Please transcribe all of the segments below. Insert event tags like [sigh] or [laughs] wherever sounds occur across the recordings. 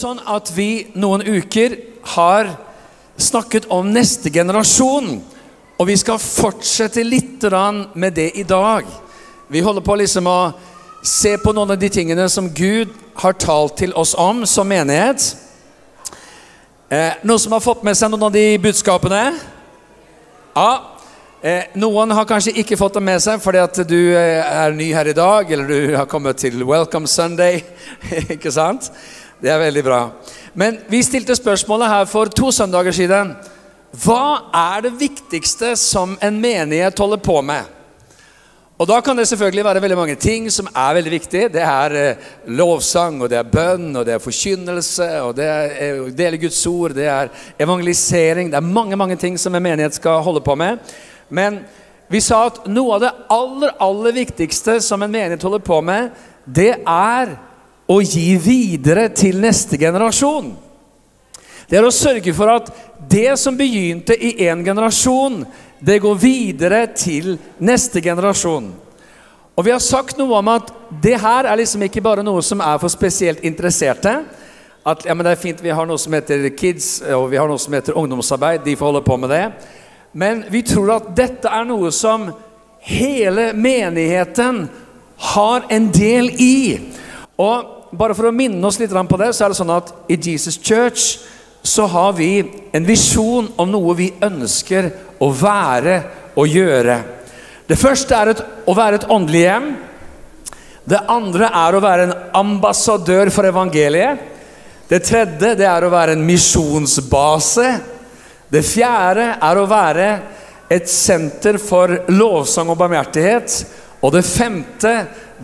sånn at vi noen uker har snakket om neste generasjon. Og vi skal fortsette litt med det i dag. Vi holder på liksom å se på noen av de tingene som Gud har talt til oss om som menighet. Eh, noen som har fått med seg noen av de budskapene? Ja. Eh, noen har kanskje ikke fått det med seg fordi at du eh, er ny her i dag, eller du har kommet til Welcome Sunday. [laughs] ikke sant? Det er veldig bra. Men vi stilte spørsmålet her for to søndager siden. Hva er det viktigste som en menighet holder på med? Og Da kan det selvfølgelig være veldig mange ting som er veldig viktig. Det er eh, lovsang, og det er bønn, og det er forkynnelse, og det er eh, å dele Guds ord, det er evangelisering Det er mange mange ting som en menighet skal holde på med. Men vi sa at noe av det aller, aller viktigste som en menighet holder på med, det er å gi videre til neste generasjon. Det er å sørge for at det som begynte i én generasjon, det går videre til neste generasjon. Og Vi har sagt noe om at det her er liksom ikke bare noe som er for spesielt interesserte. At ja, men det er fint Vi har noe som heter Kids, og vi har noe som heter ungdomsarbeid. De får holde på med det. Men vi tror at dette er noe som hele menigheten har en del i. Og bare for å minne oss litt på det, så er det sånn at i Jesus Church så har vi en visjon om noe vi ønsker å være og gjøre. Det første er å være et åndelig hjem. Det andre er å være en ambassadør for evangeliet. Det tredje det er å være en misjonsbase. Det fjerde er å være et senter for lovsang og barmhjertighet. Og det femte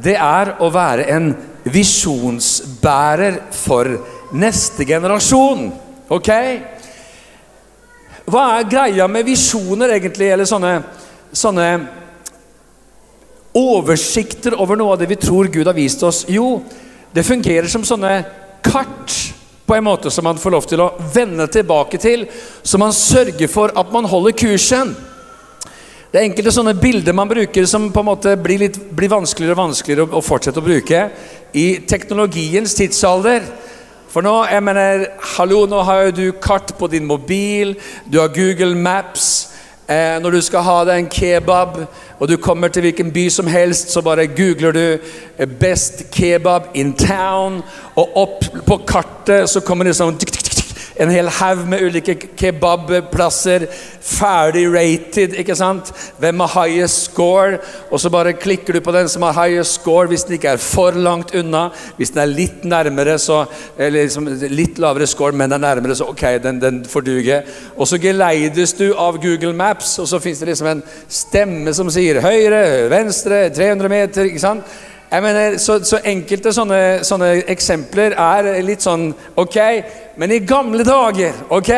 det er å være en visjonsbærer for neste generasjon. Ok? Hva er greia med visjoner, egentlig? Eller sånne, sånne oversikter over noe av det vi tror Gud har vist oss? Jo, det fungerer som sånne kart på en måte som man får lov til å vende tilbake til, så man sørger for at man holder kursen. Det er enkelte sånne bilder man bruker som på en måte blir, litt, blir vanskeligere og vanskeligere å, å, fortsette å bruke i teknologiens tidsalder. For nå jeg mener, hallo, nå har du kart på din mobil, du har Google Maps. Eh, når du skal ha deg en kebab, og du kommer til hvilken by som helst, så bare googler du eh, 'Best kebab in town', og opp på kartet så kommer det sånn en hel haug med ulike kebabplasser. Ferdig rated, ikke sant? Hvem har highest score? Og så bare klikker du på den som har highest score hvis den ikke er for langt unna. Hvis den er litt nærmere, så Eller liksom litt lavere score, men den er nærmere, så ok, den, den får duge. Og så geleides du av Google Maps, og så fins det liksom en stemme som sier høyre, venstre, 300 meter, ikke sant? Jeg mener, så, så enkelte sånne, sånne, eksempler er litt sånn ok. Men i gamle dager ok,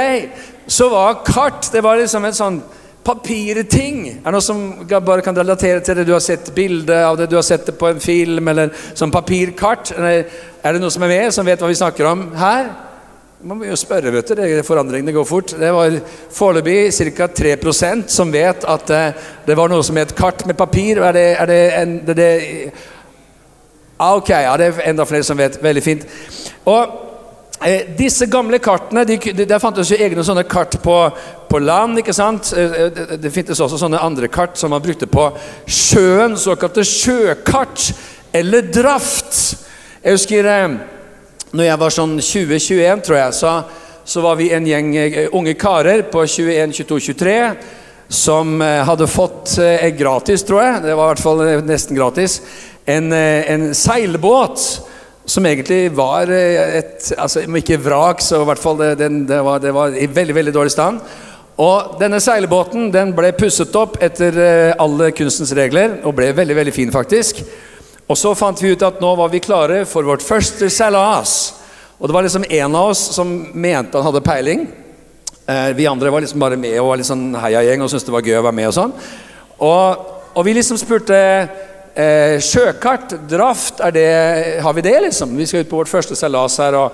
så var kart det var liksom en sånn papirting. Er det noe som bare kan relatere til det? Du har sett bilde av det, du har sett det på en film, eller som papirkart? Eller, er det noen som er med, som vet hva vi snakker om her? Man må jo spørre, vet du. Det, forandringene går fort. Det var foreløpig ca. 3% som vet at eh, det var noe som het kart med papir. Er det, er det, en, det, det Ah, ok, ja, det er enda flere som vet. Veldig fint. Og eh, Disse gamle kartene de, de, Der fantes jo egne sånne kart på, på land. ikke sant? Eh, eh, det, finnes også sånne andre kart som man brukte på sjøen. Såkalte sjøkart eller draft. Jeg husker når jeg var sånn 20-21, tror jeg, så, så, var vi en gjeng unge karer på 21, 22, 23 som hadde fått gratis, tror jeg. Det var i hvert fall nesten gratis en, eh, en seilbåt som egentlig var eh, et altså Ikke vrak, så i hvert fall det, det, det, var, det, var, i veldig veldig dårlig stand. Og Denne seilbåten den ble pusset opp etter eh, alle kunstens regler og ble veldig veldig fin, faktisk. Og Så fant vi ut at nå var vi klare for vårt første seilas. Og det var liksom en av oss som mente han hadde peiling. vi andre var liksom bare med og var litt sånn heiagjeng og syntes det var gøy å være med. Og sånn. Og, og vi liksom spurte Eh, sjøkart, draft, det, har vi det, liksom? Vi skal ut på vårt første seilas her. Og,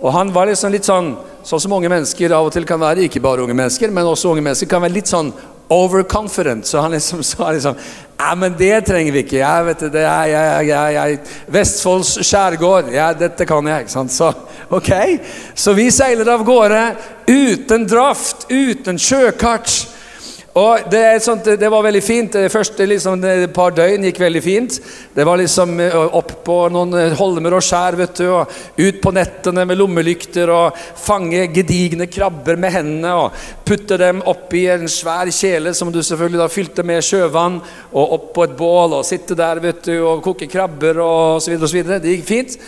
og, han var liksom litt sånn sånn som unge mennesker av og til kan være. Ikke bare unge mennesker, men også unge mennesker kan være litt sånn overconfident. Så han liksom [laughs] sa liksom Ja, men det trenger vi ikke. Jeg vet det, jeg, jeg, jeg, jeg, Vestfolds skjærgård. Ja, dette kan jeg. ikke sant? Så ok. Så vi seiler av gårde uten draft, uten sjøkart. Og det, sånt, det, var veldig fint. Det første liksom, det par døgn gikk veldig fint. Det var liksom opp på noen holmer og skjær, vet du, og ut på nettene med lommelykter og fange gedigne krabber med hendene og putte dem oppi en svær kjele som du selvfølgelig da fylte med sjøvann, og opp på et bål og sitte der vet du, og koke krabber og så videre og så videre. Det gikk fint.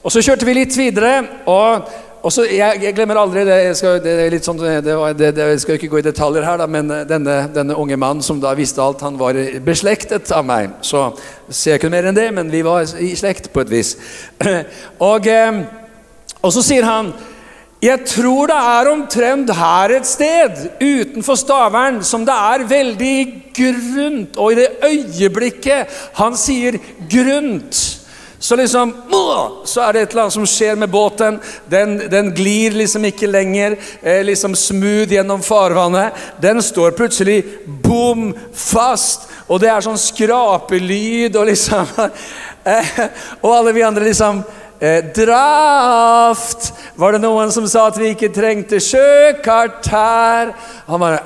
Og så kjørte vi litt videre. og og så, jeg, jeg, glemmer aldri det, jeg skal, det, sånn, det, det, jeg skal ikke gå i detaljer her, da, men eh, denne, denne, unge mannen som da visste alt, han var beslektet av meg. Så ser jeg ikke mer enn det, men vi var i slekt på et vis. [clears throat] Og, eh, og så sier han jeg tror det er omtrent her et sted utenfor Stavern som det er veldig grunt. Og i det øyeblikket han sier 'grunt', så liksom Så er det et eller annet som skjer med båten. Den, den glir liksom ikke lenger eh, liksom smooth gjennom farvannet. Den står plutselig bom fast, og det er sånn skrapelyd og liksom [laughs] eh, Og alle vi andre liksom draft! Var det noen som sa at vi ikke trengte sjøkart her? Han bare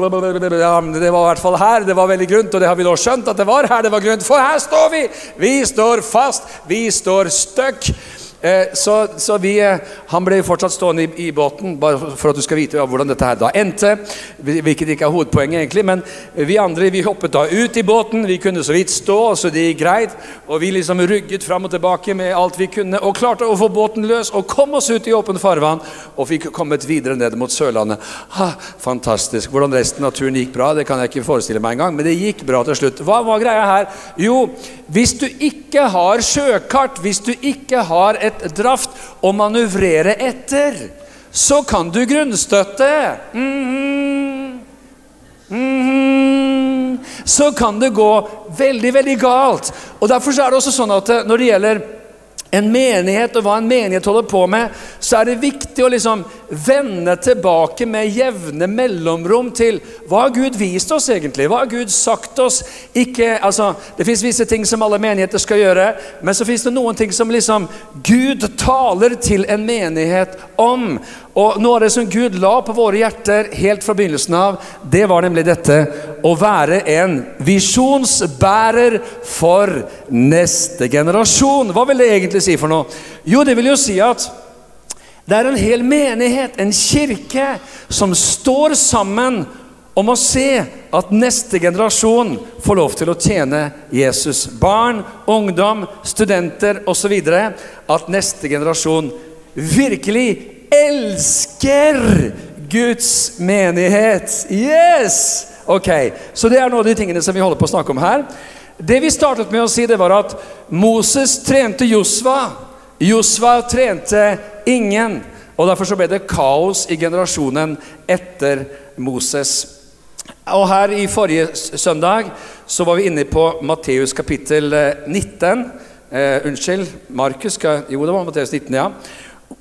Det var i hvert fall her det var veldig grunt, og det har vi da skjønt at det var her det var grunt, for her står vi! Vi står fast, vi står støkk. Eh, så, så vi, eh, Han ble fortsatt stående i, i, båten, bare for at du skal vite hvordan dette her da endte. Hvilket ikke er hovedpoenget, egentlig. Men vi andre vi hoppet da ut i båten. Vi kunne så vidt stå, så det gikk greit. Og vi liksom rugget fram og tilbake med alt vi kunne, og klarte å få båten løs og kom oss ut i åpen farvann. Og fikk kommet videre ned mot Sørlandet. Ha, fantastisk. Hvordan resten av turen gikk bra, det kan jeg ikke forestille meg engang. Men det gikk bra til slutt. Hva var greia her? Jo, hvis du ikke har sjøkart, hvis du ikke har et draft å manøvrere etter, så kan du grunnstøtte. Mm -hmm. Mm -hmm. Så kan det gå veldig, veldig galt. Og Derfor er det også sånn at når det gjelder en menighet og hva en menighet holder på med, så er det viktig å liksom vende tilbake med jevne mellomrom til hva har Gud vist oss egentlig? Hva har Gud sagt oss? Ikke, altså, det fins visse ting som alle menigheter skal gjøre, men så fins det noen ting som liksom Gud taler til en menighet om. Og Noe av det som Gud la på våre hjerter helt fra begynnelsen av, det var nemlig dette å være en visjonsbærer for neste generasjon. Hva vil det egentlig si for noe? Jo, det vil jo si at det er en hel menighet, en kirke, som står sammen om å se at neste generasjon får lov til å tjene Jesus. Barn, ungdom, studenter osv. At neste generasjon virkelig elsker Guds menighet. Yes! Ok, Så det er noen av de tingene som vi holder på å snakke om her. Det vi startet med å si, det var at Moses trente Josva. Josva trente ingen. Og Derfor så ble det kaos i generasjonen etter Moses. Og her i forrige søndag så var vi inne på Matteus kapittel 19. Eh, unnskyld, Markus Jo, det var Matteus 19, ja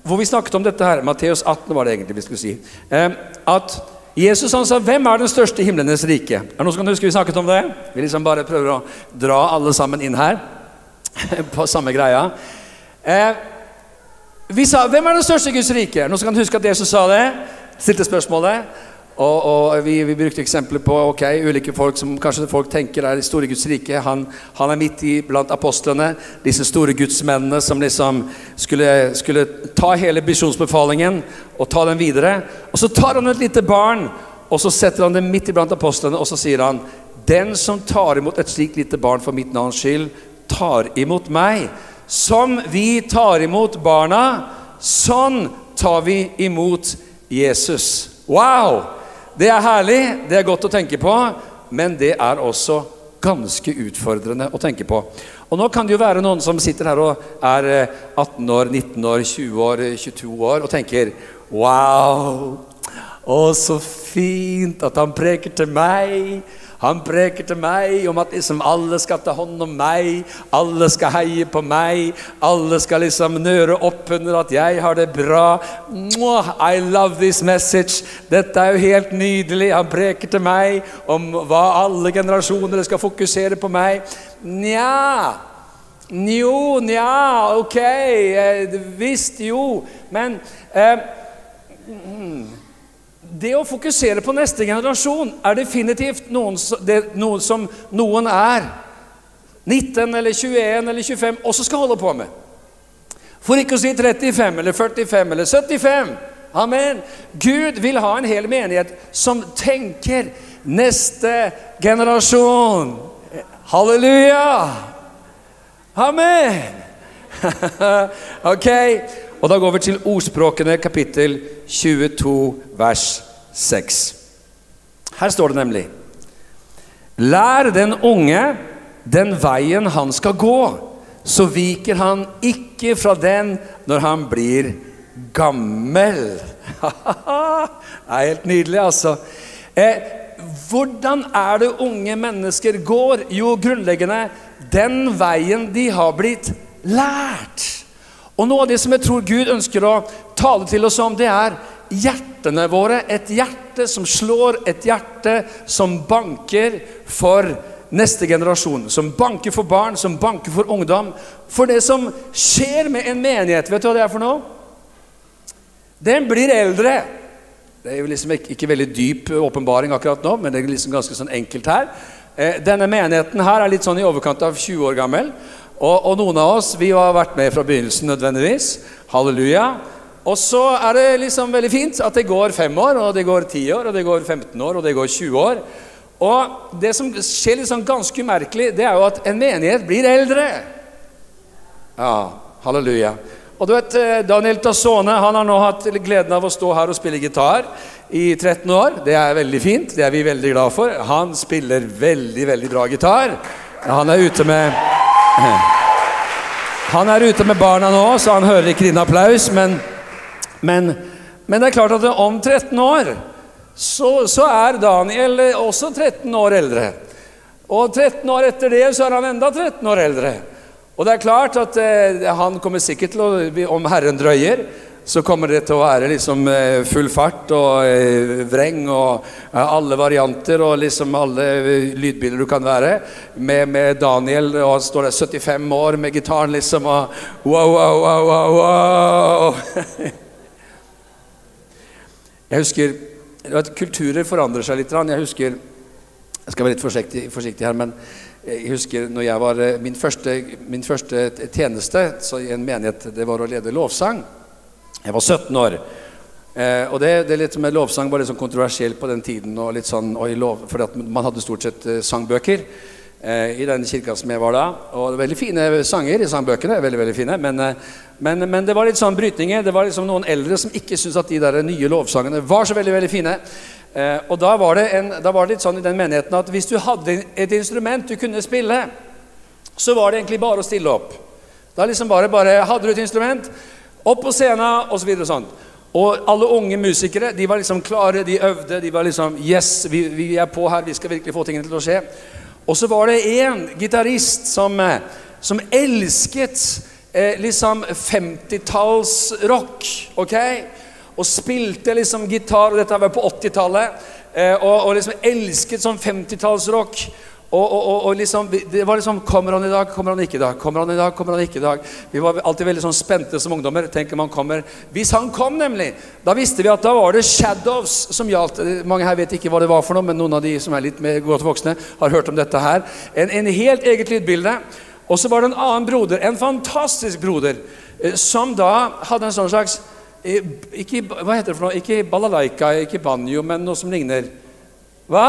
hvor vi snakket om dette her. Matteus 18 var det egentlig vi skulle si. Eh, at Jesus han sa 'Hvem er den største i himlenes rike?' Er det noen som kan huske vi snakket om det? Vi liksom bare prøver å dra alle sammen inn her [laughs] på samme greia. Eh, vi sa 'Hvem er den største i Guds rike?' Er det noen som kan huske at Jesus sa det? Stilte spørsmålet. Og, og vi, vi, brukte eksempler på ok, ulike folk som kanskje folk tenker er i store Guds rike. Han, han, er midt i blant apostlene, disse store gudsmennene som liksom skulle, skulle ta hele misjonsbefalingen og ta den videre. Og så tar han et lite barn, og så setter han det midt iblant apostlene, og så sier han Den som tar imot et slikt lite barn for mitt navns skyld, tar imot meg. Som vi tar imot barna, sånn tar vi imot Jesus. Wow! Det er herlig, det er godt å tenke på, men det er også ganske utfordrende å tenke på. Og Nå kan det jo være noen som sitter her og er 18 eh, år, 19 år, 20 år, 22 år og tenker Wow! Å, så fint at han preker til meg. Han preker til meg om at liksom alle skal ta hånd om meg, alle skal heie på meg, alle skal liksom nøre opp under at jeg har det bra. I love this message. Dette er jo helt nydelig. Han preker til meg om hva alle generasjoner skal fokusere på meg. Nja Njo, nja, ok, eh, visst, jo. Men eh, mm, det å fokusere på neste generasjon er definitivt noen, det, noe som noen er 19 eller 21 eller 25 også skal holde på med. For ikke å si 35 eller 45 eller 75. Amen. Gud vil ha en hel menighet som tenker neste generasjon. Halleluja! Amen! [laughs] ok. Og da går vi til Ordspråkene kapittel 22 vers 6. Her står det nemlig Lær den unge den veien han skal gå, så viker han ikke fra den når han blir gammel. [laughs] det er helt nydelig, altså. Eh, hvordan er det unge mennesker går? Jo, grunnleggende den veien de har blitt lært. Og Noe av det som jeg tror Gud ønsker å tale til oss om, det er hjertene våre. Et hjerte som slår, et hjerte som banker for neste generasjon. Som banker for barn, som banker for ungdom. For det som skjer med en menighet, vet du hva det er for noe? Den blir eldre. Det er jo liksom ikke, ikke veldig dyp åpenbaring akkurat nå, men det er liksom ganske sånn enkelt her. Eh, denne menigheten her er litt sånn i overkant av 20 år gammel. Og, og, noen av oss vi har vært med fra begynnelsen nødvendigvis. Halleluja. Og så er det liksom veldig fint at det går fem år, og det går ti år, og det går 15 år, og det går 20 år. Og det som skjer sånn ganske umerkelig, det er jo at en menighet blir eldre. Ja, halleluja. Og du vet, eh, Daniel Tassone han har nå hatt gleden av å stå her og spille gitar i 13 år. Det er veldig fint. Det er vi veldig glad for. Han spiller veldig, veldig bra gitar. Han er ute med Han er ute med barna nå, så han hører ikke din applaus, men, men, men, det er klart at om 13 år så, så, er Daniel også 13 år eldre. Og 13 år etter det så er han enda 13 år eldre. Og det er klart at eh, han kommer sikkert til å Om Herren drøyer, så kommer det til å være liksom eh, full fart og eh, vreng og eh, alle varianter og liksom alle lydbiler du kan være. Med, med Daniel, og han står der 75 år med gitaren, liksom, og wow, wow, wow, wow, wow. [laughs] Jeg husker at Kulturer forandrer seg litt. Jeg husker Jeg skal være litt forsiktig, forsiktig her, men jeg husker når jeg var min første, min første tjeneste i en menighet, det var å lede lovsang. Jeg var 17 år. Eh, og det, det litt med Lovsang var litt sånn kontroversielt på den tiden. og litt sånn, og lov, fordi Man hadde stort sett eh, sangbøker eh, i den kirka som jeg var da. Og veldig fine sanger i sangbøkene. veldig, veldig fine, men, eh, men, men, det var litt sånn brytninger. Det var liksom noen eldre som ikke syntes at de der nye lovsangene var så veldig veldig fine. Eh, og da var, det en, da var det litt sånn i den menigheten at hvis du hadde et instrument du kunne spille, så var det egentlig bare å stille opp. Da liksom bare, bare Hadde du et instrument opp på scenen osv. Og, sånn. og alle unge musikere de var liksom klare, de øvde. De var liksom Yes, vi, vi er på her, vi skal virkelig få tingene til å skje. Og så var det én gitarist som, eh, som elsket eh, liksom 50-tallsrock. ok? Og spilte liksom gitar, og dette var på 80-tallet. Eh, og, og, liksom elsket sånn 50-tallsrock. Og, og, og, liksom, det var liksom Kommer han i dag? Kommer han ikke i dag? Kommer han i dag? Kommer han ikke i dag? Vi var alltid veldig sånn spente som ungdommer. tenker man kommer. Hvis han kom, nemlig, da visste vi at da var det Shadows som gjaldt. Mange her vet ikke hva det var for noe, men noen av de som er litt mer godt voksne, har hørt om dette her. En, en helt eget lydbilde. Og så var det en annen broder, en fantastisk broder, eh, som da hadde en sånn slags eh, ikke, Hva heter det for noe? Ikke balalaika, ikke banjo, men noe som ligner. Hva?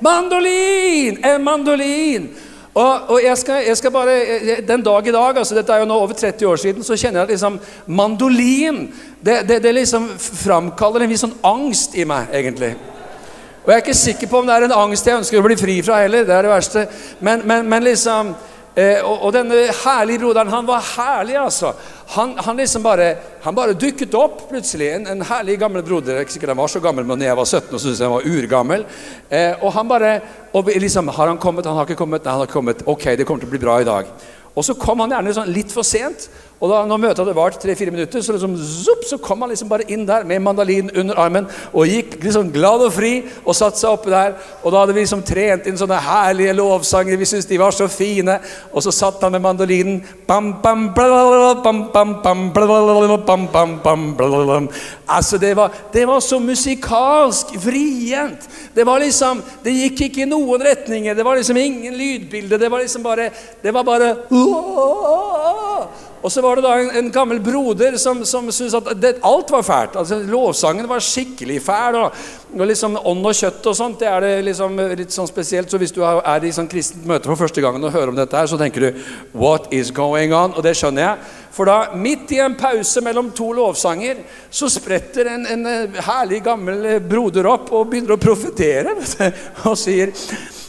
Mandolin! En mandolin! Og, og jeg, skal, jeg, skal, bare, Den dag i dag, altså dette er jo nå over 30 år siden, så kjenner jeg at liksom, mandolin det, det, det liksom framkaller en viss sånn angst i meg, egentlig. Og jeg er ikke sikker på om det er en angst jeg ønsker å bli fri fra heller. Det er det verste. Men, men, men liksom Eh, og, og, denne herlige broderen, han var herlig, altså. Han, han liksom bare, han bare dukket opp plutselig. En, en herlig gammel broder. jeg sikkert han var så gammel, men jeg var 17 og syntes han var urgammel. Eh, og han bare og liksom, Har han kommet? Han har ikke kommet? Nei, han har kommet. Ok, det kommer til å bli bra i dag. Og så kom han gjerne sånn litt for sent. Og da når møtet hadde vart tre-fire minutter, så, liksom, zup, så kom han liksom bare inn der med mandalinen under armen og gikk liksom glad og fri og satte seg oppe der. Og da hadde vi liksom trent inn sånne herlige lovsanger. Vi syntes de var så fine. Og så satt han med mandolinen Altså, det var, det var så musikalsk vrient. Det var liksom Det gikk ikke i noen retninger. Det var liksom ingen lydbilde. Det var liksom bare Det var bare og så var det da en, en gammel broder som, som syntes at det, alt var fælt. Altså, lovsangen var skikkelig fæl. Og, og liksom Ånd og kjøtt og sånt, det er det liksom litt sånn spesielt. Så hvis du er i sånn kristent møte for første gangen og hører om dette, her, så tenker du What is going on? Og det skjønner jeg. For da, midt i en pause mellom to lovsanger, så spretter en, en herlig gammel broder opp og begynner å profetere [laughs] og sier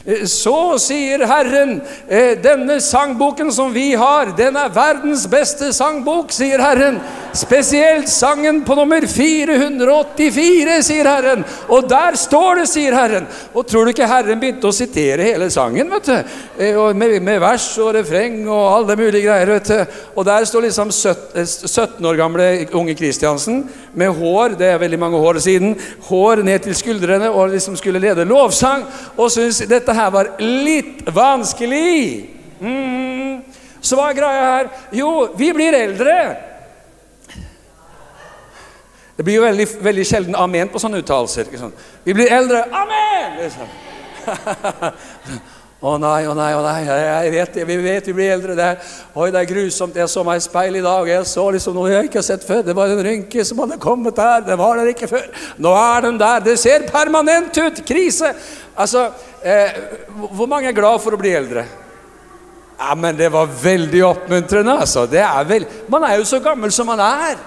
Eh, så sier Herren, eh, denne sangboken som vi har, den er verdens beste sangbok, sier Herren. Spesielt sangen på nummer 484, sier Herren. Og der står det, sier Herren. Og tror du ikke Herren begynte å sitere hele sangen? vet du? Eh, med, med vers og refreng og alle mulige greier. vet du. Og der står liksom 17 år gamle unge Kristiansen med hår, det er veldig mange år siden, hår ned til skuldrene og liksom skulle lede lovsang, og syntes dette her var litt vanskelig. Mm. Så hva er greia her? Jo, vi blir eldre. Det blir jo veldig, veldig sjelden amen på sånne uttalelser. Vi blir eldre. Amen! Liksom. [laughs] Å nei, å nei, å nei, jeg vet det, vi vet vi blir eldre. Det Oi, det er grusomt. Jeg så meg i speilet i dag, jeg så liksom noe jeg ikke har sett før. Det var en rynke som hadde kommet der. Det var der ikke før. Nå er den der. Det ser permanent ut. Krise. Altså, eh, hvor mange er glad for å bli eldre? Ja, men det var veldig oppmuntrende, altså. Det er vel, man er jo så gammel som man er.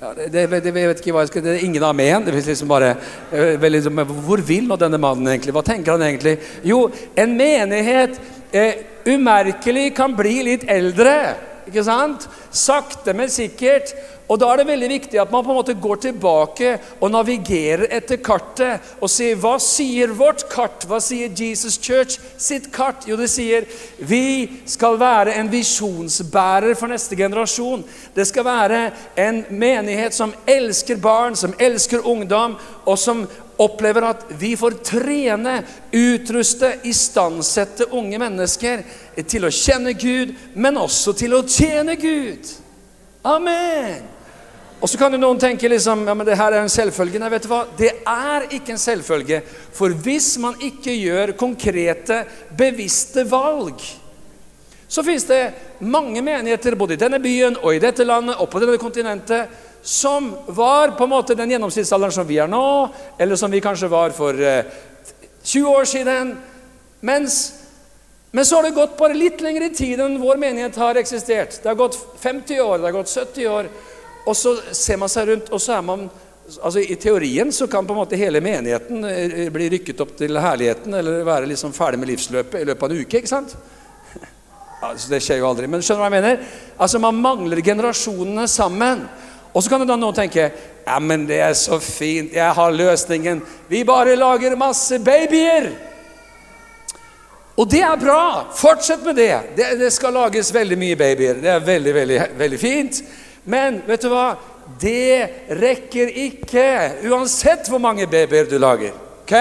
Ja, det, det, det, jeg vet ikke hva jeg skal, det er ingen amen. Det liksom bare, eh, veldig, hvor vil nå denne mannen egentlig? Hva tenker han egentlig? Jo, en menighet eh, umerkelig kan bli litt eldre. Ikke sant? Sakte, men sikkert. Og Da er det veldig viktig at man på en måte går tilbake og navigerer etter kartet og sier hva sier vårt kart? Hva sier Jesus Church sitt kart? Jo, det sier vi skal være en visjonsbærer for neste generasjon. Det skal være en menighet som elsker barn, som elsker ungdom, og som opplever at vi får trene, utruste, istandsette unge mennesker til å kjenne Gud, men også til å tjene Gud. Amen! Og så kan jo noen tenke liksom, ja, men det her er en selvfølge. Nei, vet du hva? Det er ikke en selvfølge. For hvis man ikke gjør konkrete, bevisste valg, så fins det mange menigheter både i denne byen og i dette landet og på dette kontinentet som var på en måte den gjennomsnittsalderen som vi er nå, eller som vi kanskje var for eh, 20 år siden. Mens, men så har det gått bare litt lengre tid enn vår menighet har eksistert. Det har gått 50 år, det har gått 70 år. Og så ser man seg rundt, og så er man altså I teorien så kan på en måte hele menigheten eh, bli rykket opp til herligheten eller være liksom ferdig med livsløpet i løpet av en uke. ikke sant? [laughs] Altså, det skjer jo aldri. Men skjønner du hva jeg mener? Altså Man mangler generasjonene sammen. Og så kan du da nå tenke ja, men det er så fint, jeg har løsningen. Vi bare lager masse babyer. Og det er bra. Fortsett med det. Det, det skal lages veldig mye babyer. Det er veldig, veldig, veldig fint. Men vet du hva? Det rekker ikke, uansett hvor mange babyer du lager. ok?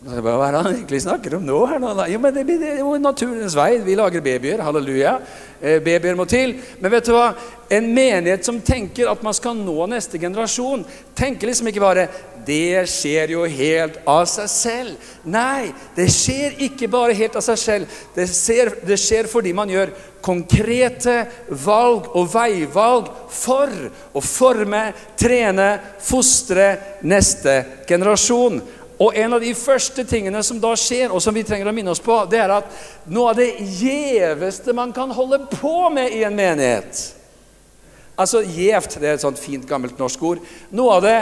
Hva er det han egentlig snakker om nå? her? Jo, men det, er jo naturens vei. Vi lager babyer. Halleluja. Eh, babyer må til. Men vet du hva? En menighet som tenker at man skal nå neste generasjon, tenker liksom ikke bare det skjer jo helt av seg selv. Nei, det skjer ikke bare helt av seg selv. Det, skjer, det skjer fordi man gjør konkrete valg og veivalg for å forme, trene, fostre neste generasjon. Og en av de første tingene som da skjer, og som vi trenger å minne oss på, det er at noe av det gjeveste man kan holde på med i en menighet Altså gjevt, det er et sånt fint, gammelt norsk ord. Noe av det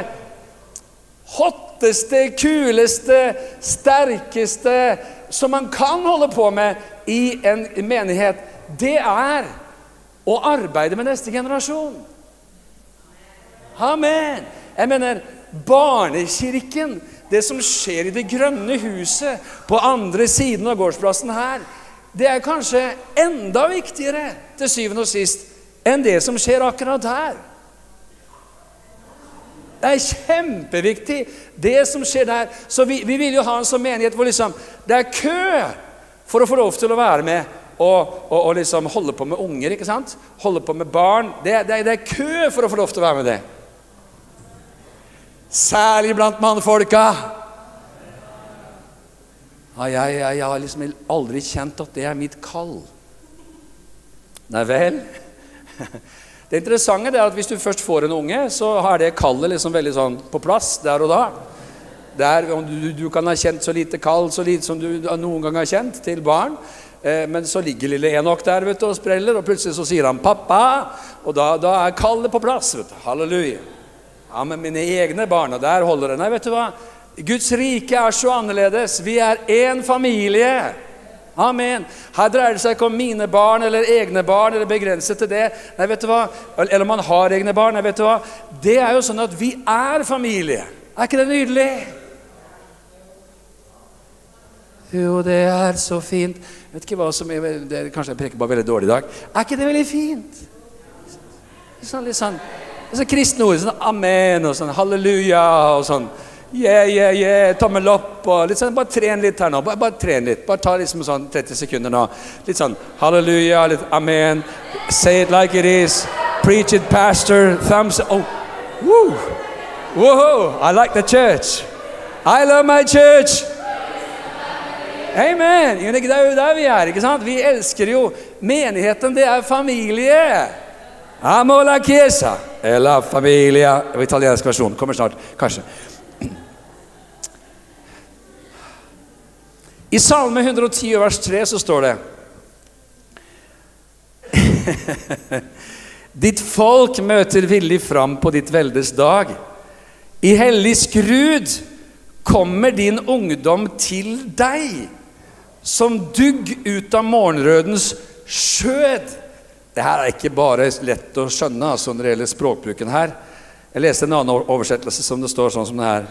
hotteste, kuleste, sterkeste, som man kan holde på med i en menighet, det er å arbeide med neste generasjon. Amen. Jeg mener, barnekirken, det som skjer i det grønne huset på andre siden av gårdsplassen her, det er kanskje enda viktigere til syvende og sist enn det som skjer akkurat her. Det er kjempeviktig, det som skjer der. Så vi, vi vil jo ha en sånn menighet hvor liksom, det er kø for å få lov til å være med og, og, og liksom holde på med unger. ikke sant? Holde på med barn. Det, det, det, er kø for å få lov til å være med det. Særlig blant mannfolka. Ja, jeg, jeg, jeg, har liksom aldri kjent at det er mitt kall. Nei vel? [laughs] Det interessante er at hvis du først får en unge, så har det kallet liksom veldig sånn på plass der og da. Der, du, du, kan ha kjent så lite kall så lite som du noen gang har kjent til barn. Eh, men så ligger lille Enok der vet du, og spreller, og plutselig så sier han 'pappa'. Og da, da er kallet på plass. vet du. Halleluja. Ja, men mine egne barn, og der holder det. Nei, vet du hva? Guds rike er så annerledes. Vi er én familie. Amen. Her dreier det seg ikke om mine barn eller egne barn eller begrenset til det. Nei, vet du hva? Eller om man har egne barn. Nei, vet du hva? Det er jo sånn at vi er familie. Er ikke det nydelig? Jo, det er så fint. Jeg vet ikke hva som er, det er Kanskje jeg preker bare veldig dårlig i dag. Er ikke det veldig fint? Sånn litt sånn, sånn kristne ord. Sånn amen og sånn halleluja og sånn. Yeah, yeah, yeah, tommel opp og litt sånn. Bare tren litt her nå. Bare, bare tren litt. Bare ta liksom sånn 30 sekunder nå. Litt sånn halleluja, litt amen. Say it like it is. Preach it, pastor. Thumbs Oh, woo! Whoa! I like the church. I love my church. Amen! Det er jo der vi er. ikke sant? Vi elsker jo Menigheten, det er familie. Amo la chiesa Ella la familia. Italiensk versjon kommer snart, kanskje. I Salme 110 vers 3 så står det [laughs] Ditt folk møter villig fram på ditt veldes dag. I hellig skrud kommer din ungdom til deg, som dugg ut av morgenrødens skjød. Det her er ikke bare lett å skjønne altså, når det gjelder språkbruken her. Jeg leste en annen oversettelse som det står sånn som det her.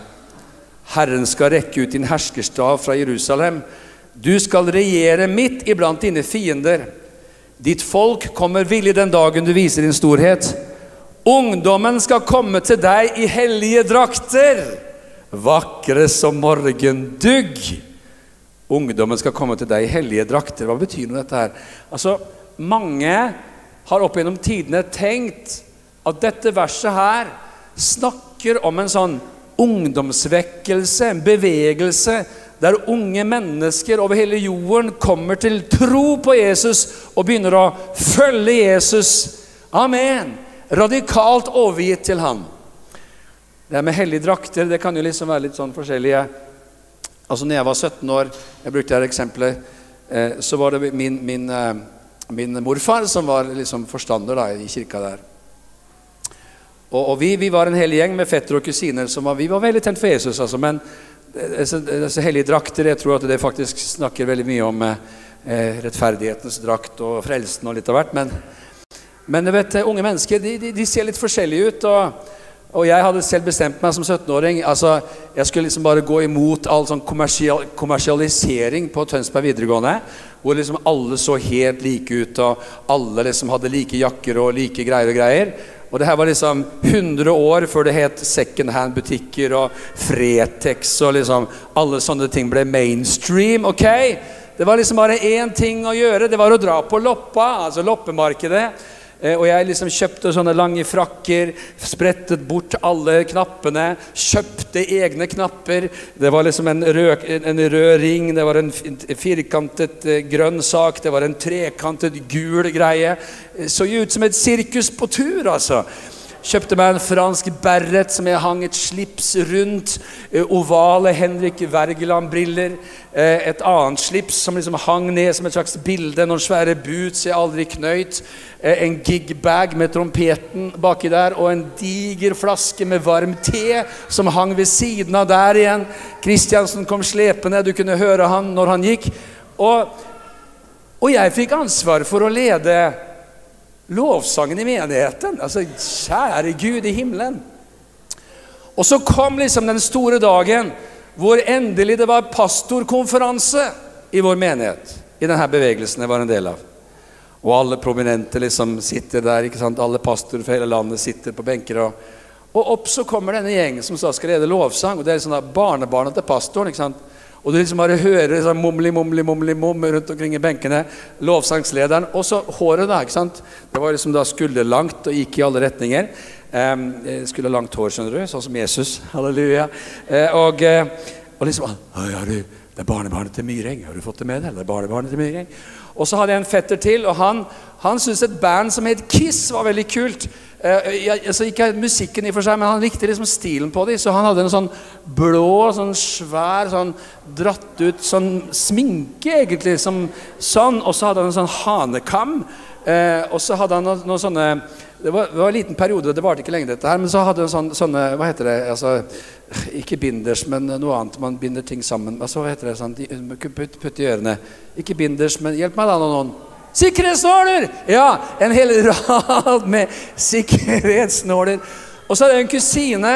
Herren skal rekke ut din herskerstav fra Jerusalem. Du skal regjere midt iblant dine fiender. Ditt folk kommer villig den dagen du viser din storhet. Ungdommen skal komme til deg i hellige drakter, vakre som morgendugg. Ungdommen skal komme til deg i hellige drakter. Hva betyr nå dette her? Altså, Mange har opp gjennom tidene tenkt at dette verset her snakker om en sånn ungdomsvekkelse, en bevegelse der unge mennesker over hele jorden kommer til tro på Jesus og begynner å følge Jesus. Amen. Radikalt overgitt til han. Det med hellige drakter det kan jo liksom være litt sånn forskjellige. Altså når jeg var 17 år, jeg brukte her eksempelet, eh, så var det min, min, eh, min morfar som var liksom forstander da, i kirka der. Og, og vi, vi, var en hel gjeng med fettere og kusiner som var, vi var veldig tent for Jesus. Altså, men disse, disse, hellige drakter jeg tror at det faktisk snakker veldig mye om eh, rettferdighetens drakt og frelsen og litt av hvert. Men, men vet, unge mennesker de, de, de, ser litt forskjellige ut. og og jeg hadde selv bestemt meg som 17-åring. altså Jeg skulle liksom bare gå imot all sånn kommersial, kommersialisering på Tønsberg videregående. Hvor liksom alle så helt like ut, og alle liksom hadde like jakker og like greier og greier. Og det her var liksom 100 år før det het second hand-butikker og Fretex og liksom Alle sånne ting ble mainstream. ok? Det var liksom bare én ting å gjøre. Det var å dra på loppa, altså loppemarkedet. Eh, og jeg liksom kjøpte sånne lange frakker, sprettet bort alle knappene. Kjøpte egne knapper. Det var liksom en rød, en rød ring, det var en firkantet eh, grønn sak, det var en trekantet gul greie. Så ut som et sirkus på tur, altså. Kjøpte meg en fransk beret som jeg hang et slips rundt. eh, Ovale Henrik Wergeland-briller. eh, Et annet slips som liksom hang ned som et slags bilde. Noen svære boots jeg aldri knøyt. eh, En gigbag med trompeten baki der. Og en diger flaske med varm te som hang ved siden av der igjen. Kristiansen kom slepende. Du kunne høre han når han gikk. Og, og jeg fikk ansvar for å lede lovsangen i menigheten. Altså, kjære Gud i himmelen. Og så kom liksom den store dagen hvor endelig det var pastorkonferanse i vår menighet. I denne bevegelsen jeg var en del av. Og alle prominente liksom sitter der. ikke sant? Alle pastorer fra hele landet sitter på benker. Og, og opp så kommer denne gjengen som skal lede lovsang. og Det er liksom da barnebarna til pastoren. ikke sant? Og du liksom bare hører sånn mumli, mumli, mumli, mum rundt omkring i benkene. Lovsangslederen. Og så håret, da. ikke sant? Det var liksom da skulderlangt og gikk i alle retninger. Um, skulle ha langt hår, skjønner du, sånn som Jesus. Halleluja. Eh, og, eh, og liksom «Oi, har du, Det er barnebarnet til Myreng. Har du fått det med deg? Det er barnebarnet til Myreng. Og så hadde jeg en fetter til, og han, han syntes et band som het Kiss, var veldig kult. Eh, jeg, så Ikke musikken i for seg, men han likte liksom stilen på dem. Så han hadde en sånn blå, sånn svær, sånn dratt ut sånn sminke, egentlig. Som, sånn, Og så hadde han en sånn hanekam. Eh, og så hadde han noen, noen sånne det var, det var, en liten periode, det varte ikke lenge, dette her, men så hadde hun sånne, sånne Hva heter det? altså, Ikke binders, men noe annet. Man binder ting sammen. Altså, hva heter det? Sånn, putt, putt i ørene. Ikke binders, men hjelp meg da, noen. Sikkerhetsnåler! Ja, en hel rad med sikkerhetsnåler. Og så er det en kusine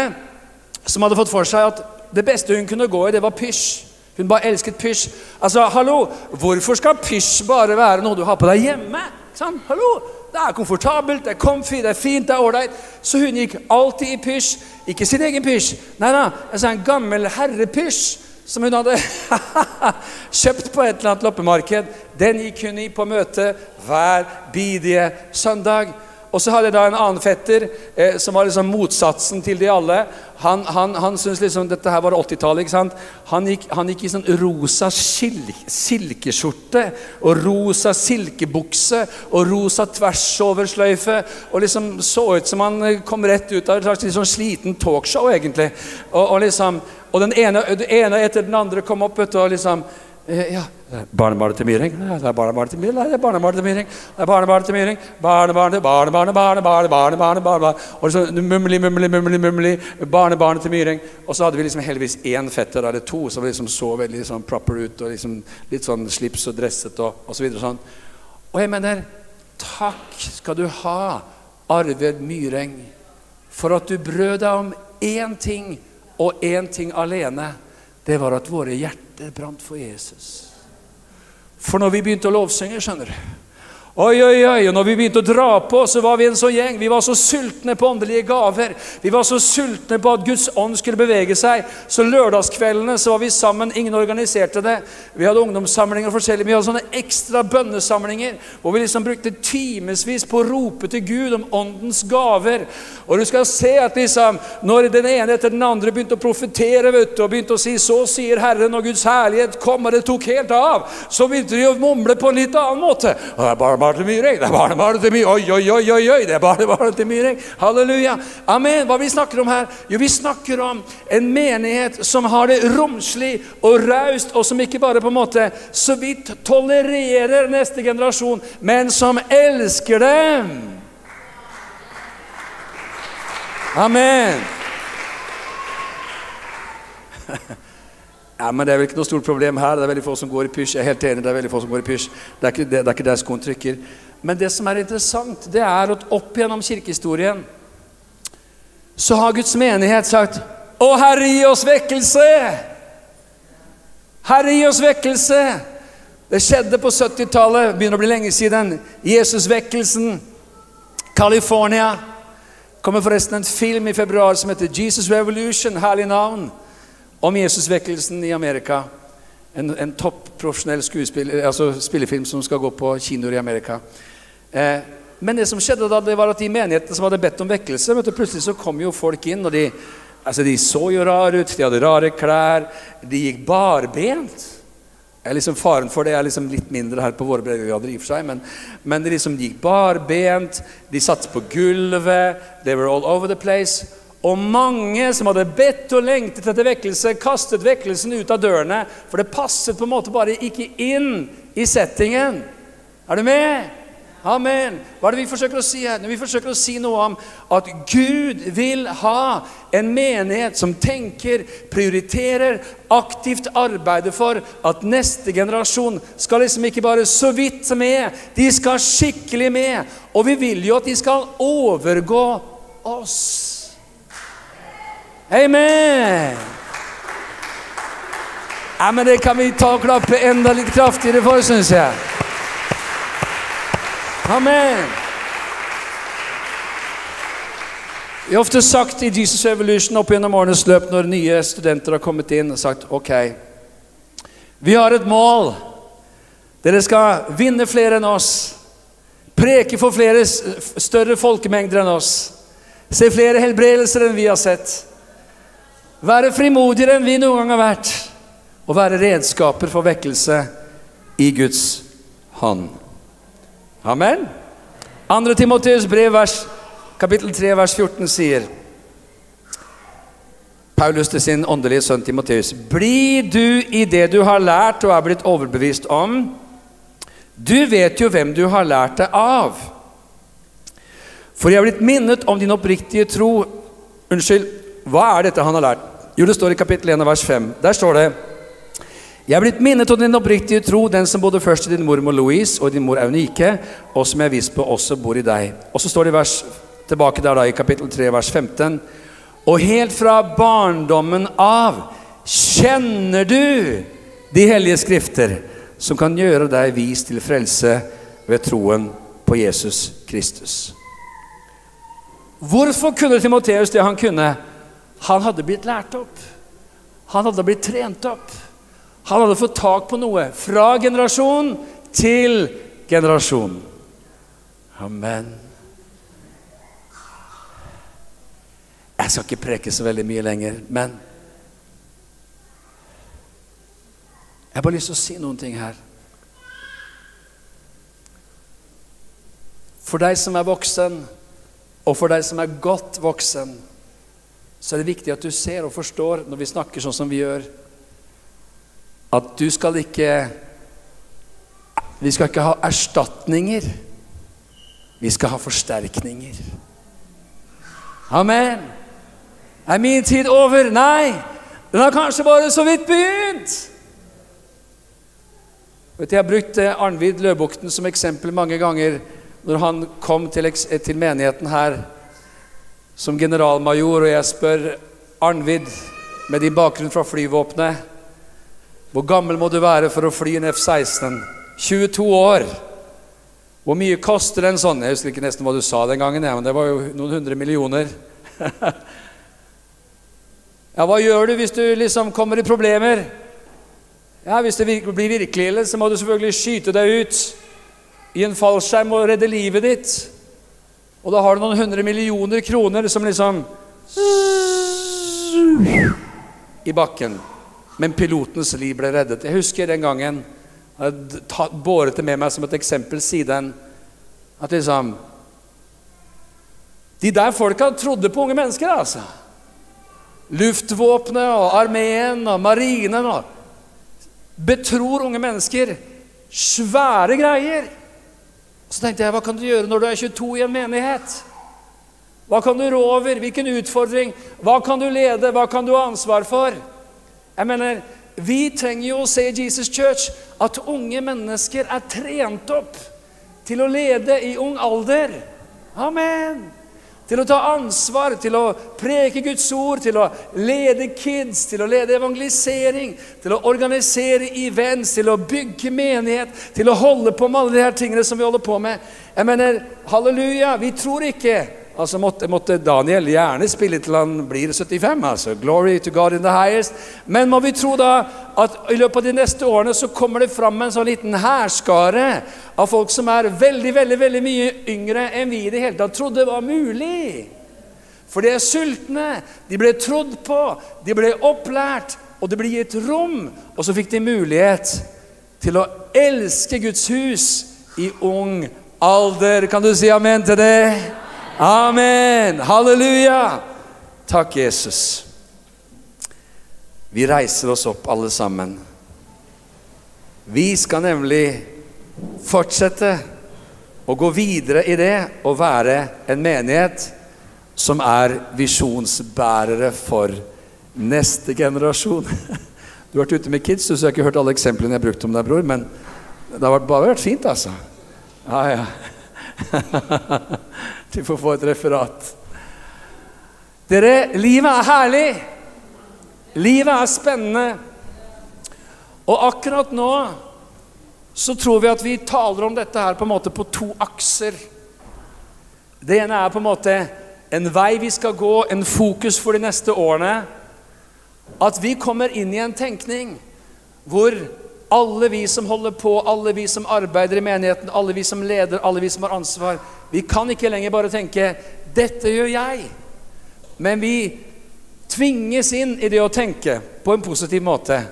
som hadde fått for seg at det beste hun kunne gå i, det var pysj. Hun bare elsket pysj. Altså, hallo, hvorfor skal pysj bare være noe du har på deg hjemme? Sånn, hallo, Det er komfortabelt, det er comfy, det er fint, det er ålreit. Så hun gikk alltid i pysj. Ikke sin egen pysj, nei da, altså en gammel herrepysj som hun hadde [laughs] kjøpt på et eller annet loppemarked. Den gikk hun i på møte hver bidige søndag. Og så hadde jeg da en annen fetter eh, som var liksom motsatsen til de alle. Han, han, han syntes liksom dette her var 80-tallet. ikke sant? Han gikk, han gikk, i sånn rosa silkeskjorte og rosa silkebukse og rosa tversoversløyfe. Og liksom så ut som han kom rett ut av et slags liksom sliten talkshow, egentlig. Og, og liksom, og den ene, den ene etter den andre kom opp vet du, og liksom ja, Barnebarnet til Myhring? Det er barnebarnet til Myhring. Det er barnebarnet til Myhring. Det er barnebarnet til Myhring. Barnebarnet, barnebarnet, barnebarnet, barnebarnet, barnebarnet. Og så mumli, mumli, mumli, mumli. Barnebarnet til Myhring. Og så hadde vi liksom heldigvis én fetter, eller to, som liksom så veldig sånn proper ut, og liksom litt sånn slips og dresset og, og så videre og sånn. Og jeg mener, takk skal du ha, Arved Myhring, for at du brød deg om én ting, og én ting alene. Det var at våre hjerter brant for Jesus. For når vi begynte å lovsynge, skjønner du Oi, oi, oi, og når vi begynte å dra på, så var vi en sånn gjeng. Vi var så sultne på åndelige gaver. Vi var så sultne på at Guds ånd skulle bevege seg. Så lørdagskveldene så var vi sammen. Ingen organiserte det. Vi hadde ungdomssamlinger forskjellig. Vi hadde sånne ekstra bønnesamlinger hvor vi liksom brukte timevis på å rope til Gud om åndens gaver. Og du skal se at liksom, når den ene etter den andre begynte å profetere vet du, og begynte å si 'Så sier Herren', og Guds herlighet kom, og det tok helt av, så begynte de å mumle på en litt annen måte. Og det er bare barnebarnet til Myreng. Det er barnebarnet til Myreng. Oi, oi, oi, oi, oi, det er barnebarnet til Myreng. Halleluja. Amen. Hva vi snakker om her? Jo, vi snakker om en menighet som har det romslig og raust, og som ikke bare på en måte så vidt tolererer neste generasjon, men som elsker dem. Amen. Ja, men Det er vel ikke noe stort problem her. Det er veldig få som går i pysj. Jeg er helt enig, det er veldig få som går i pysj. Det er ikke, det, det er ikke der skoen trykker. Men det som er interessant, det er at opp gjennom kirkehistorien så har Guds menighet sagt Å, Herre, gi oss vekkelse! Herre, gi oss vekkelse! Det skjedde på 70-tallet, begynner å bli lenge siden. Jesusvekkelsen. California. kommer forresten en film i februar som heter Jesus Revolution. Herlig navn om Jesusvekkelsen i Amerika. En, en topp profesjonell altså spillefilm som skal gå på kinoer i Amerika. Eh, men det som skjedde da, det var at de menighetene som hadde bedt om vekkelse, du, plutselig så kom jo folk inn, og de, altså de så jo rare ut, de hadde rare klær, de gikk barbent. liksom Faren for det er liksom litt mindre her på våre breddegrader, i og for seg, men, men de liksom gikk barbent, de satt på gulvet, they were all over the place. Og mange som hadde bedt og lengtet etter vekkelse, kastet vekkelsen ut av dørene, for det passet på en måte bare ikke inn i settingen. Er du med? Amen. Hva er det vi forsøker å si her? Vi forsøker å si noe om at Gud vil ha en menighet som tenker, prioriterer, aktivt arbeider for at neste generasjon skal liksom ikke bare så vidt med, de skal skikkelig med. Og vi vil jo at de skal overgå oss. Amen. Ja, men Det kan vi ta og klappe enda litt kraftigere for, syns jeg. Amen. Vi har ofte sagt i Jesus Evolution opp gjennom årenes løp når nye studenter har kommet inn og sagt ok, vi har et mål. Dere skal vinne flere enn oss. Preke for flere større folkemengder enn oss. Se flere helbredelser enn vi har sett. Være frimodigere enn vi noen gang har vært. Og være redskaper for vekkelse i Guds hånd. Amen. 2. Timoteus brev, vers, kapittel 3, vers 14 sier Paulus til sin åndelige sønn Timoteus.: Bli du i det du har lært og er blitt overbevist om. Du vet jo hvem du har lært det av. For jeg er blitt minnet om din oppriktige tro. Unnskyld, hva er dette han har lært? Jo, det står i kapittel 1, vers 5. Der står det jeg er blitt minnet om din oppriktige tro, den som bodde først i din mormor Louise og din mor Eunike, og som jeg er på også bor i deg. Og så står det vers, tilbake der da i kapittel 3, vers 15. Og helt fra barndommen av kjenner du de hellige skrifter, som kan gjøre deg vis til frelse ved troen på Jesus Kristus. Hvorfor kunne Timoteus det han kunne? Han hadde blitt lært opp. Han hadde blitt trent opp. Han hadde fått tak på noe fra generasjon til generasjon. Amen. Jeg skal ikke preke så veldig mye lenger, men Jeg har bare lyst til å si noen ting her. For deg som er voksen, og for deg som er godt voksen, så er det viktig at du ser og forstår når vi snakker sånn som vi gjør at du skal ikke Vi skal ikke ha erstatninger. Vi skal ha forsterkninger. Amen. Er min tid over? Nei. Den har kanskje bare så vidt begynt. Vet, du, jeg har brukt eh, Arnvid Løbukten som eksempel mange ganger når han kom til, til menigheten her som generalmajor, og jeg spør Arnvid, med din bakgrunn fra flyvåpenet hvor gammel må du være for å fly en F-16? 22 år. Hvor mye koster en sånn? Jeg husker ikke nesten hva du sa den gangen, men det var jo noen hundre millioner. [laughs] ja, hva gjør du hvis du liksom kommer i problemer? Ja, Hvis det blir virkelig, så må du selvfølgelig skyte deg ut i en fallskjerm og redde livet ditt. Og da har du noen hundre millioner kroner som liksom I bakken men pilotens liv ble reddet. Jeg husker den gangen jeg båret det med meg som et eksempel siden. At liksom De der folka trodde på unge mennesker, altså. Luftvåpenet og armeen og marinen og betror unge mennesker svære greier. Så tenkte jeg, hva kan du gjøre når du er 22 i en menighet? Hva kan du rå over? Hvilken utfordring? Hva kan du lede? Hva kan du ha ansvar for? Jeg mener, Vi trenger jo å se i Jesus Church at unge mennesker er trent opp til å lede i ung alder. Amen. Til å ta ansvar, til å preke Guds ord, til å lede kids, til å lede evangelisering, til å organisere events, til å bygge menighet, til å holde på med alle de her tingene som vi holder på med. Jeg mener, halleluja, vi tror ikke Altså måtte, måtte, Daniel gjerne spille til han blir 75. altså. Glory to God in the highest. Men må vi tro da at i løpet av de neste årene så kommer det fram en sånn liten hærskare av folk som er veldig veldig, veldig mye yngre enn vi i det hele tatt trodde var mulig. For de er sultne, de ble trodd på, de ble opplært, og det ble gitt rom. Og så fikk de mulighet til å elske Guds hus i ung alder. Kan du si amen til det? Amen! Halleluja! Takk, Jesus. Vi reiser oss opp, alle sammen. Vi skal nemlig fortsette å gå videre i det og være en menighet som er visjonsbærere for neste generasjon. [laughs] Du har vært ute med kids, så jeg har ikke hørt alle eksemplene jeg har brukt om deg, bror. Men det har bare vært fint, altså. Ja, ja. [laughs] Du får få et referat. Dere, livet er herlig. Livet er spennende. Og akkurat nå så tror vi at vi taler om dette her på en måte på to akser. Det ene er på en måte en vei vi skal gå, en fokus for de neste årene. At vi kommer inn i en tenkning hvor alle vi som holder på, alle vi som arbeider i menigheten, alle vi som leder, alle vi som har ansvar Vi kan ikke lenger bare tenke 'Dette gjør jeg'. Men vi tvinges inn i det å tenke på en positiv måte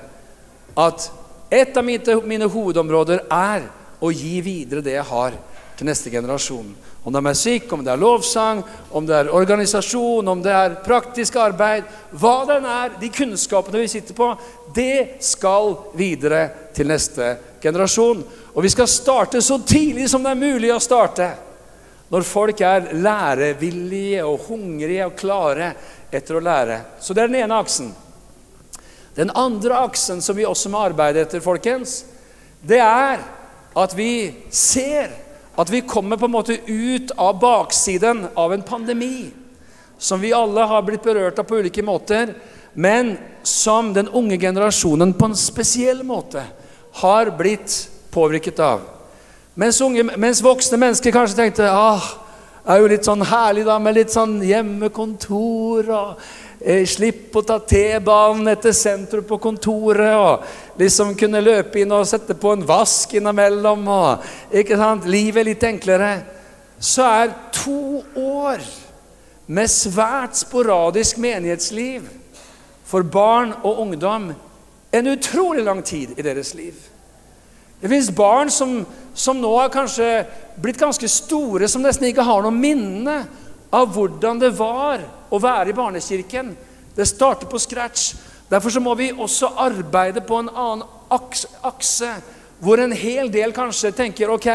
at et av mine, hovedområder er å gi videre det jeg har, til neste generasjon. Om det er musikk, om det er lovsang, om det er organisasjon, om det er praktisk arbeid Hva det er, de kunnskapene vi sitter på, det skal videre til neste generasjon. Og vi skal starte så tidlig som det er mulig å starte. Når folk er lærevillige og hungrige og klare etter å lære. Så det er den ene aksen. Den andre aksen som vi også må arbeide etter, folkens, det er at vi ser at vi kommer på en måte ut av baksiden av en pandemi som vi alle har blitt berørt av på ulike måter, men som den unge generasjonen på en spesiell måte har blitt påvirket av. Mens, unge, mens voksne mennesker kanskje tenkte ah, det er jo litt sånn herlig da, med litt sånn hjemmekontor og Slipp å ta T-banen etter sentrum på kontoret og liksom kunne løpe inn og sette på en vask innimellom. Og, ikke sant? Livet er litt enklere. Så er to år med svært sporadisk menighetsliv for barn og ungdom en utrolig lang tid i deres liv. Det fins barn som, som, nå har kanskje blitt ganske store, som nesten ikke har noe minne av hvordan det var å være i barnekirken. Det starter på scratch. Derfor så må vi også arbeide på en annen akse, hvor en hel del kanskje tenker ok,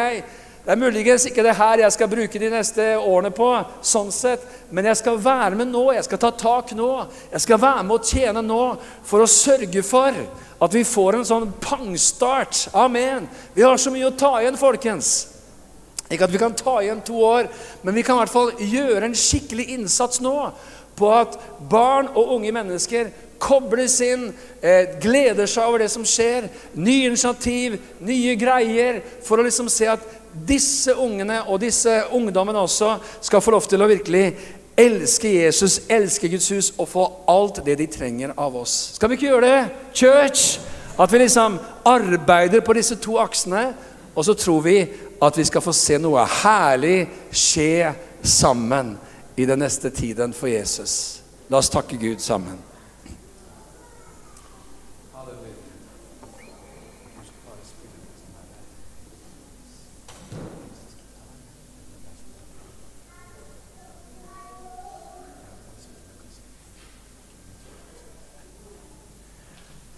det er muligens ikke det her jeg skal bruke de neste årene på, sånn sett, men jeg skal være med nå, jeg skal ta tak nå. Jeg skal være med å tjene nå for å sørge for at vi får en sånn pangstart. Amen. Vi har så mye å ta igjen, folkens. Ikke at vi kan ta igjen to år, men vi kan i hvert fall gjøre en skikkelig innsats nå på at barn og unge mennesker kobles inn, eh, gleder seg over det som skjer. Nye initiativ, nye greier, for å liksom se at disse ungene og disse ungdommene også skal få lov til å virkelig elske Jesus, elske Guds hus og få alt det de trenger av oss. Skal vi ikke gjøre det, church? At vi liksom arbeider på disse to aksene, og så tror vi at vi skal få se noe herlig skje sammen i den neste tiden for Jesus. La oss takke Gud sammen.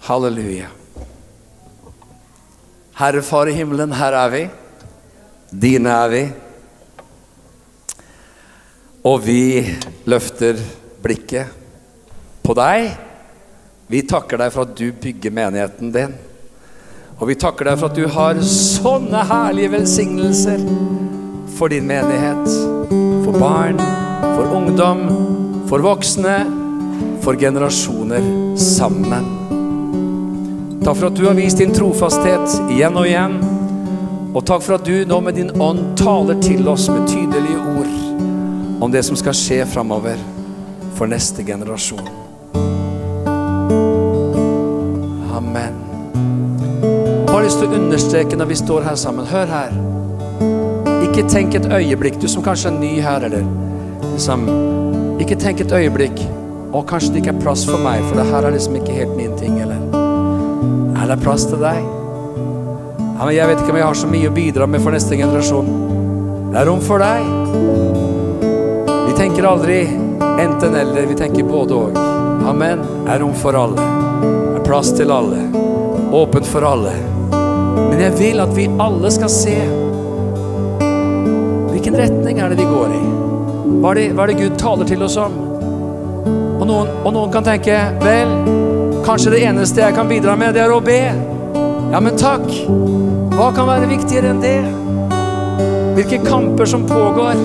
Halleluja. Herre Far i himmelen, her er vi. Dine er vi. Og vi løfter blikket på deg. Vi takker deg for at du bygger menigheten din. Og vi takker deg for at du har sånne herlige velsignelser for din menighet. For barn, for ungdom, for voksne, for generasjoner sammen. Takk for at du har vist din trofasthet igjen og igjen. Og takk for at du nå med din ånd taler til oss med tydelige ord om det som skal skje framover for neste generasjon. Amen. Jeg har lyst til å understreke når vi står her sammen. Hør her. Ikke tenk et øyeblikk, du som kanskje er ny her, eller liksom Ikke tenk et øyeblikk Å, kanskje det ikke er plass for meg, for det her er liksom ikke helt min ting, eller er det plass til deg? Ja, men 'Jeg vet ikke om jeg har så mye å bidra med for neste generasjon'. Det er rom for deg. Vi tenker aldri enten-eller, vi tenker både og. Amen. Det er rom for alle. Det er plass til alle. Åpent for alle. Men jeg vil at vi alle skal se hvilken retning er det vi går i. Hva er det, hva er det Gud taler til oss om? Og noen, og noen kan tenke vel, kanskje det eneste jeg kan bidra med, det er å be. Ja, men takk. Hva kan være viktigere enn det? Hvilke kamper som pågår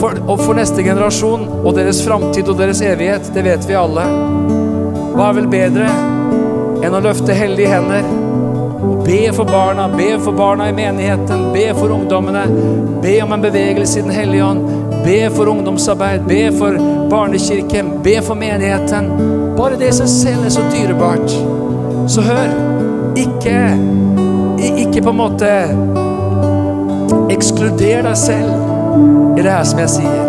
for, for neste generasjon og deres framtid og deres evighet, det vet vi alle. Hva er vel bedre enn å løfte hellige hender og be for barna, be for barna i menigheten, be for ungdommene, be om en bevegelse i Den hellige ånd, be for ungdomsarbeid, be for barnekirken, be for menigheten. Bare det som selv er så dyrebart. Så hør, ikke, ikke på en måte ekskluder deg selv i det her som jeg sier.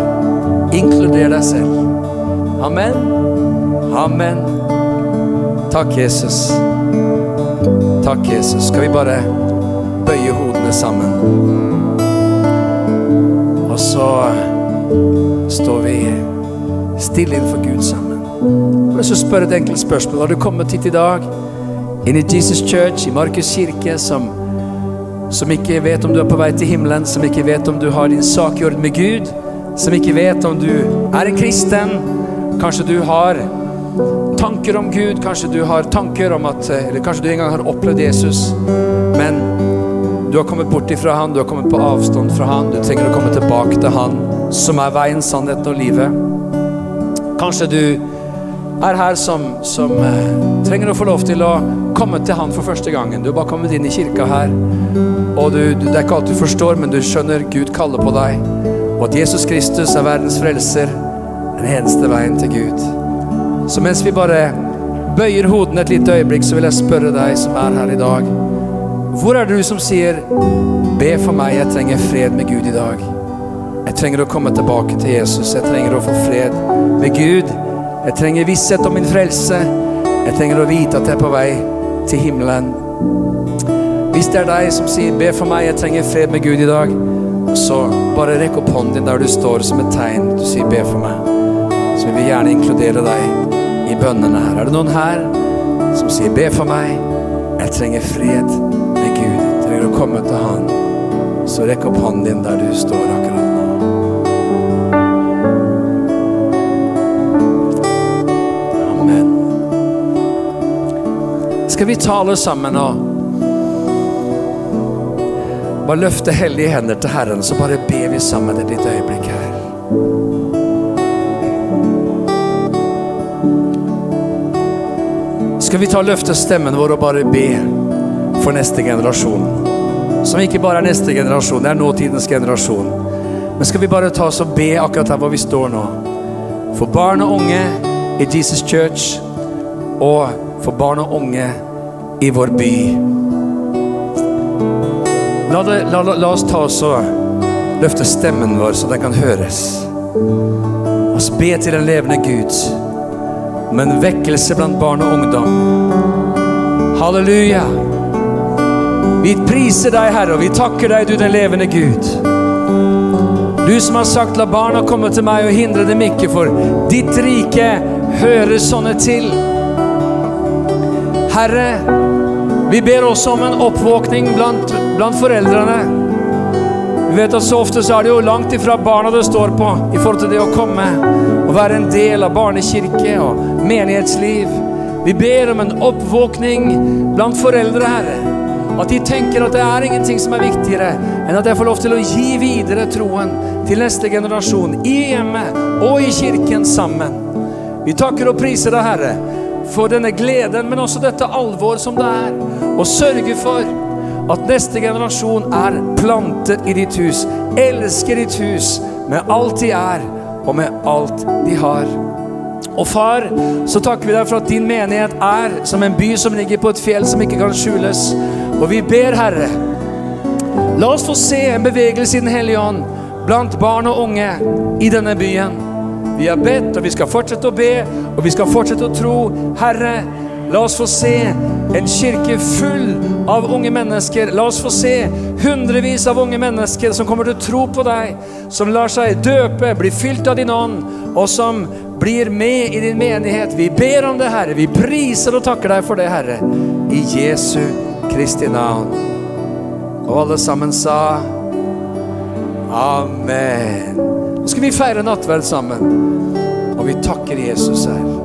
Inkluder deg selv. Amen. Amen. Takk, Jesus. Takk, Jesus. Skal vi bare bøye hodene sammen? Og så står vi stille innenfor Gud sammen. Jeg vil spørre et enkelt spørsmål. Har du kommet hit i dag, inn i Jesus Church, i Markus kirke, som, som ikke vet om du er på vei til himmelen, som ikke vet om du har din sak i orden med Gud, som ikke vet om du er en kristen, kanskje du har tanker om Gud, kanskje du har tanker om at Eller kanskje du en gang har opplevd Jesus, men du har kommet bort ifra han, du har kommet på avstand fra han, du trenger å komme tilbake til han som er veien, sannheten og livet. Kanskje du er her som, som eh, trenger å få lov til å komme til han for første gangen. Du har bare kommet inn i kirka her, og du, det er ikke alt du forstår, men du skjønner Gud kaller på deg, og at Jesus Kristus er verdens frelser, den eneste veien til Gud. Så mens vi bare bøyer hodene et lite øyeblikk, så vil jeg spørre deg som er her i dag. Hvor er det du som sier 'Be for meg, jeg trenger fred med Gud i dag'? Jeg trenger å komme tilbake til Jesus. Jeg trenger å få fred med Gud. Jeg trenger visshet om min frelse. Jeg trenger å vite at jeg er på vei til himmelen. Hvis det er deg som sier 'Be for meg, jeg trenger fred med Gud i dag', så bare rekk opp hånden din der du står som et tegn. Du sier 'Be for meg'. Så vil vi gjerne inkludere deg i bønnene her. Er det noen her som sier 'Be for meg, jeg trenger fred med Gud'? Jeg trenger å komme til Han. Så rekk opp hånden din der du står akkurat Skal vi tale sammen og bare løfte hellige hender til Herren, så bare ber vi sammen et lite øyeblikk her. Skal vi ta og løfte stemmen vår og bare be for neste generasjon? Som ikke bare er neste generasjon, det er nåtidens generasjon. Men skal vi bare ta oss og be akkurat her hvor vi står nå? For barn og unge i Jesus Church, og for barn og unge i vår by. La, det, la, la, la oss ta oss og løfte stemmen vår så den kan høres. La oss be til den levende Gud om en vekkelse blant barn og ungdom. Halleluja. Vi priser deg, Herre, og vi takker deg, du den levende Gud. Du som har sagt 'la barna komme til meg og hindre dem ikke', for ditt rike hører sånne til. Herre, vi ber også om en oppvåkning blant, blant foreldrene. Vi vet at så ofte så er det jo langt ifra barna det står på i forhold til det å komme og være en del av barnekirke og menighetsliv. Vi ber om en oppvåkning blant foreldre, Herre. At de tenker at det er ingenting som er viktigere enn at jeg får lov til å gi videre troen til neste generasjon i hjemmet og i kirken sammen. Vi takker og priser deg, Herre, for denne gleden, men også dette alvor som det er. Og sørge for at neste generasjon er plantet i ditt hus, elsker ditt hus med alt de er, og med alt de har. Og far, så takker vi deg for at din menighet er som en by som ligger på et fjell som ikke kan skjules. Og vi ber, Herre, la oss få se en bevegelse i Den hellige ånd blant barn og unge i denne byen. Vi har bedt, og vi skal fortsette å be, og vi skal fortsette å tro. Herre, la oss få se En kirke full av unge mennesker. La oss få se hundrevis av unge mennesker som kommer til å tro på deg, som lar seg døpe, bli fylt av din ånd, og som blir med i din menighet. Vi ber om det, Herre. Vi priser og takker deg for det, Herre. I Jesu Kristi navn. Og alle sammen sa Amen. Skal vi feire nattverd sammen. Og vi takker Jesus her.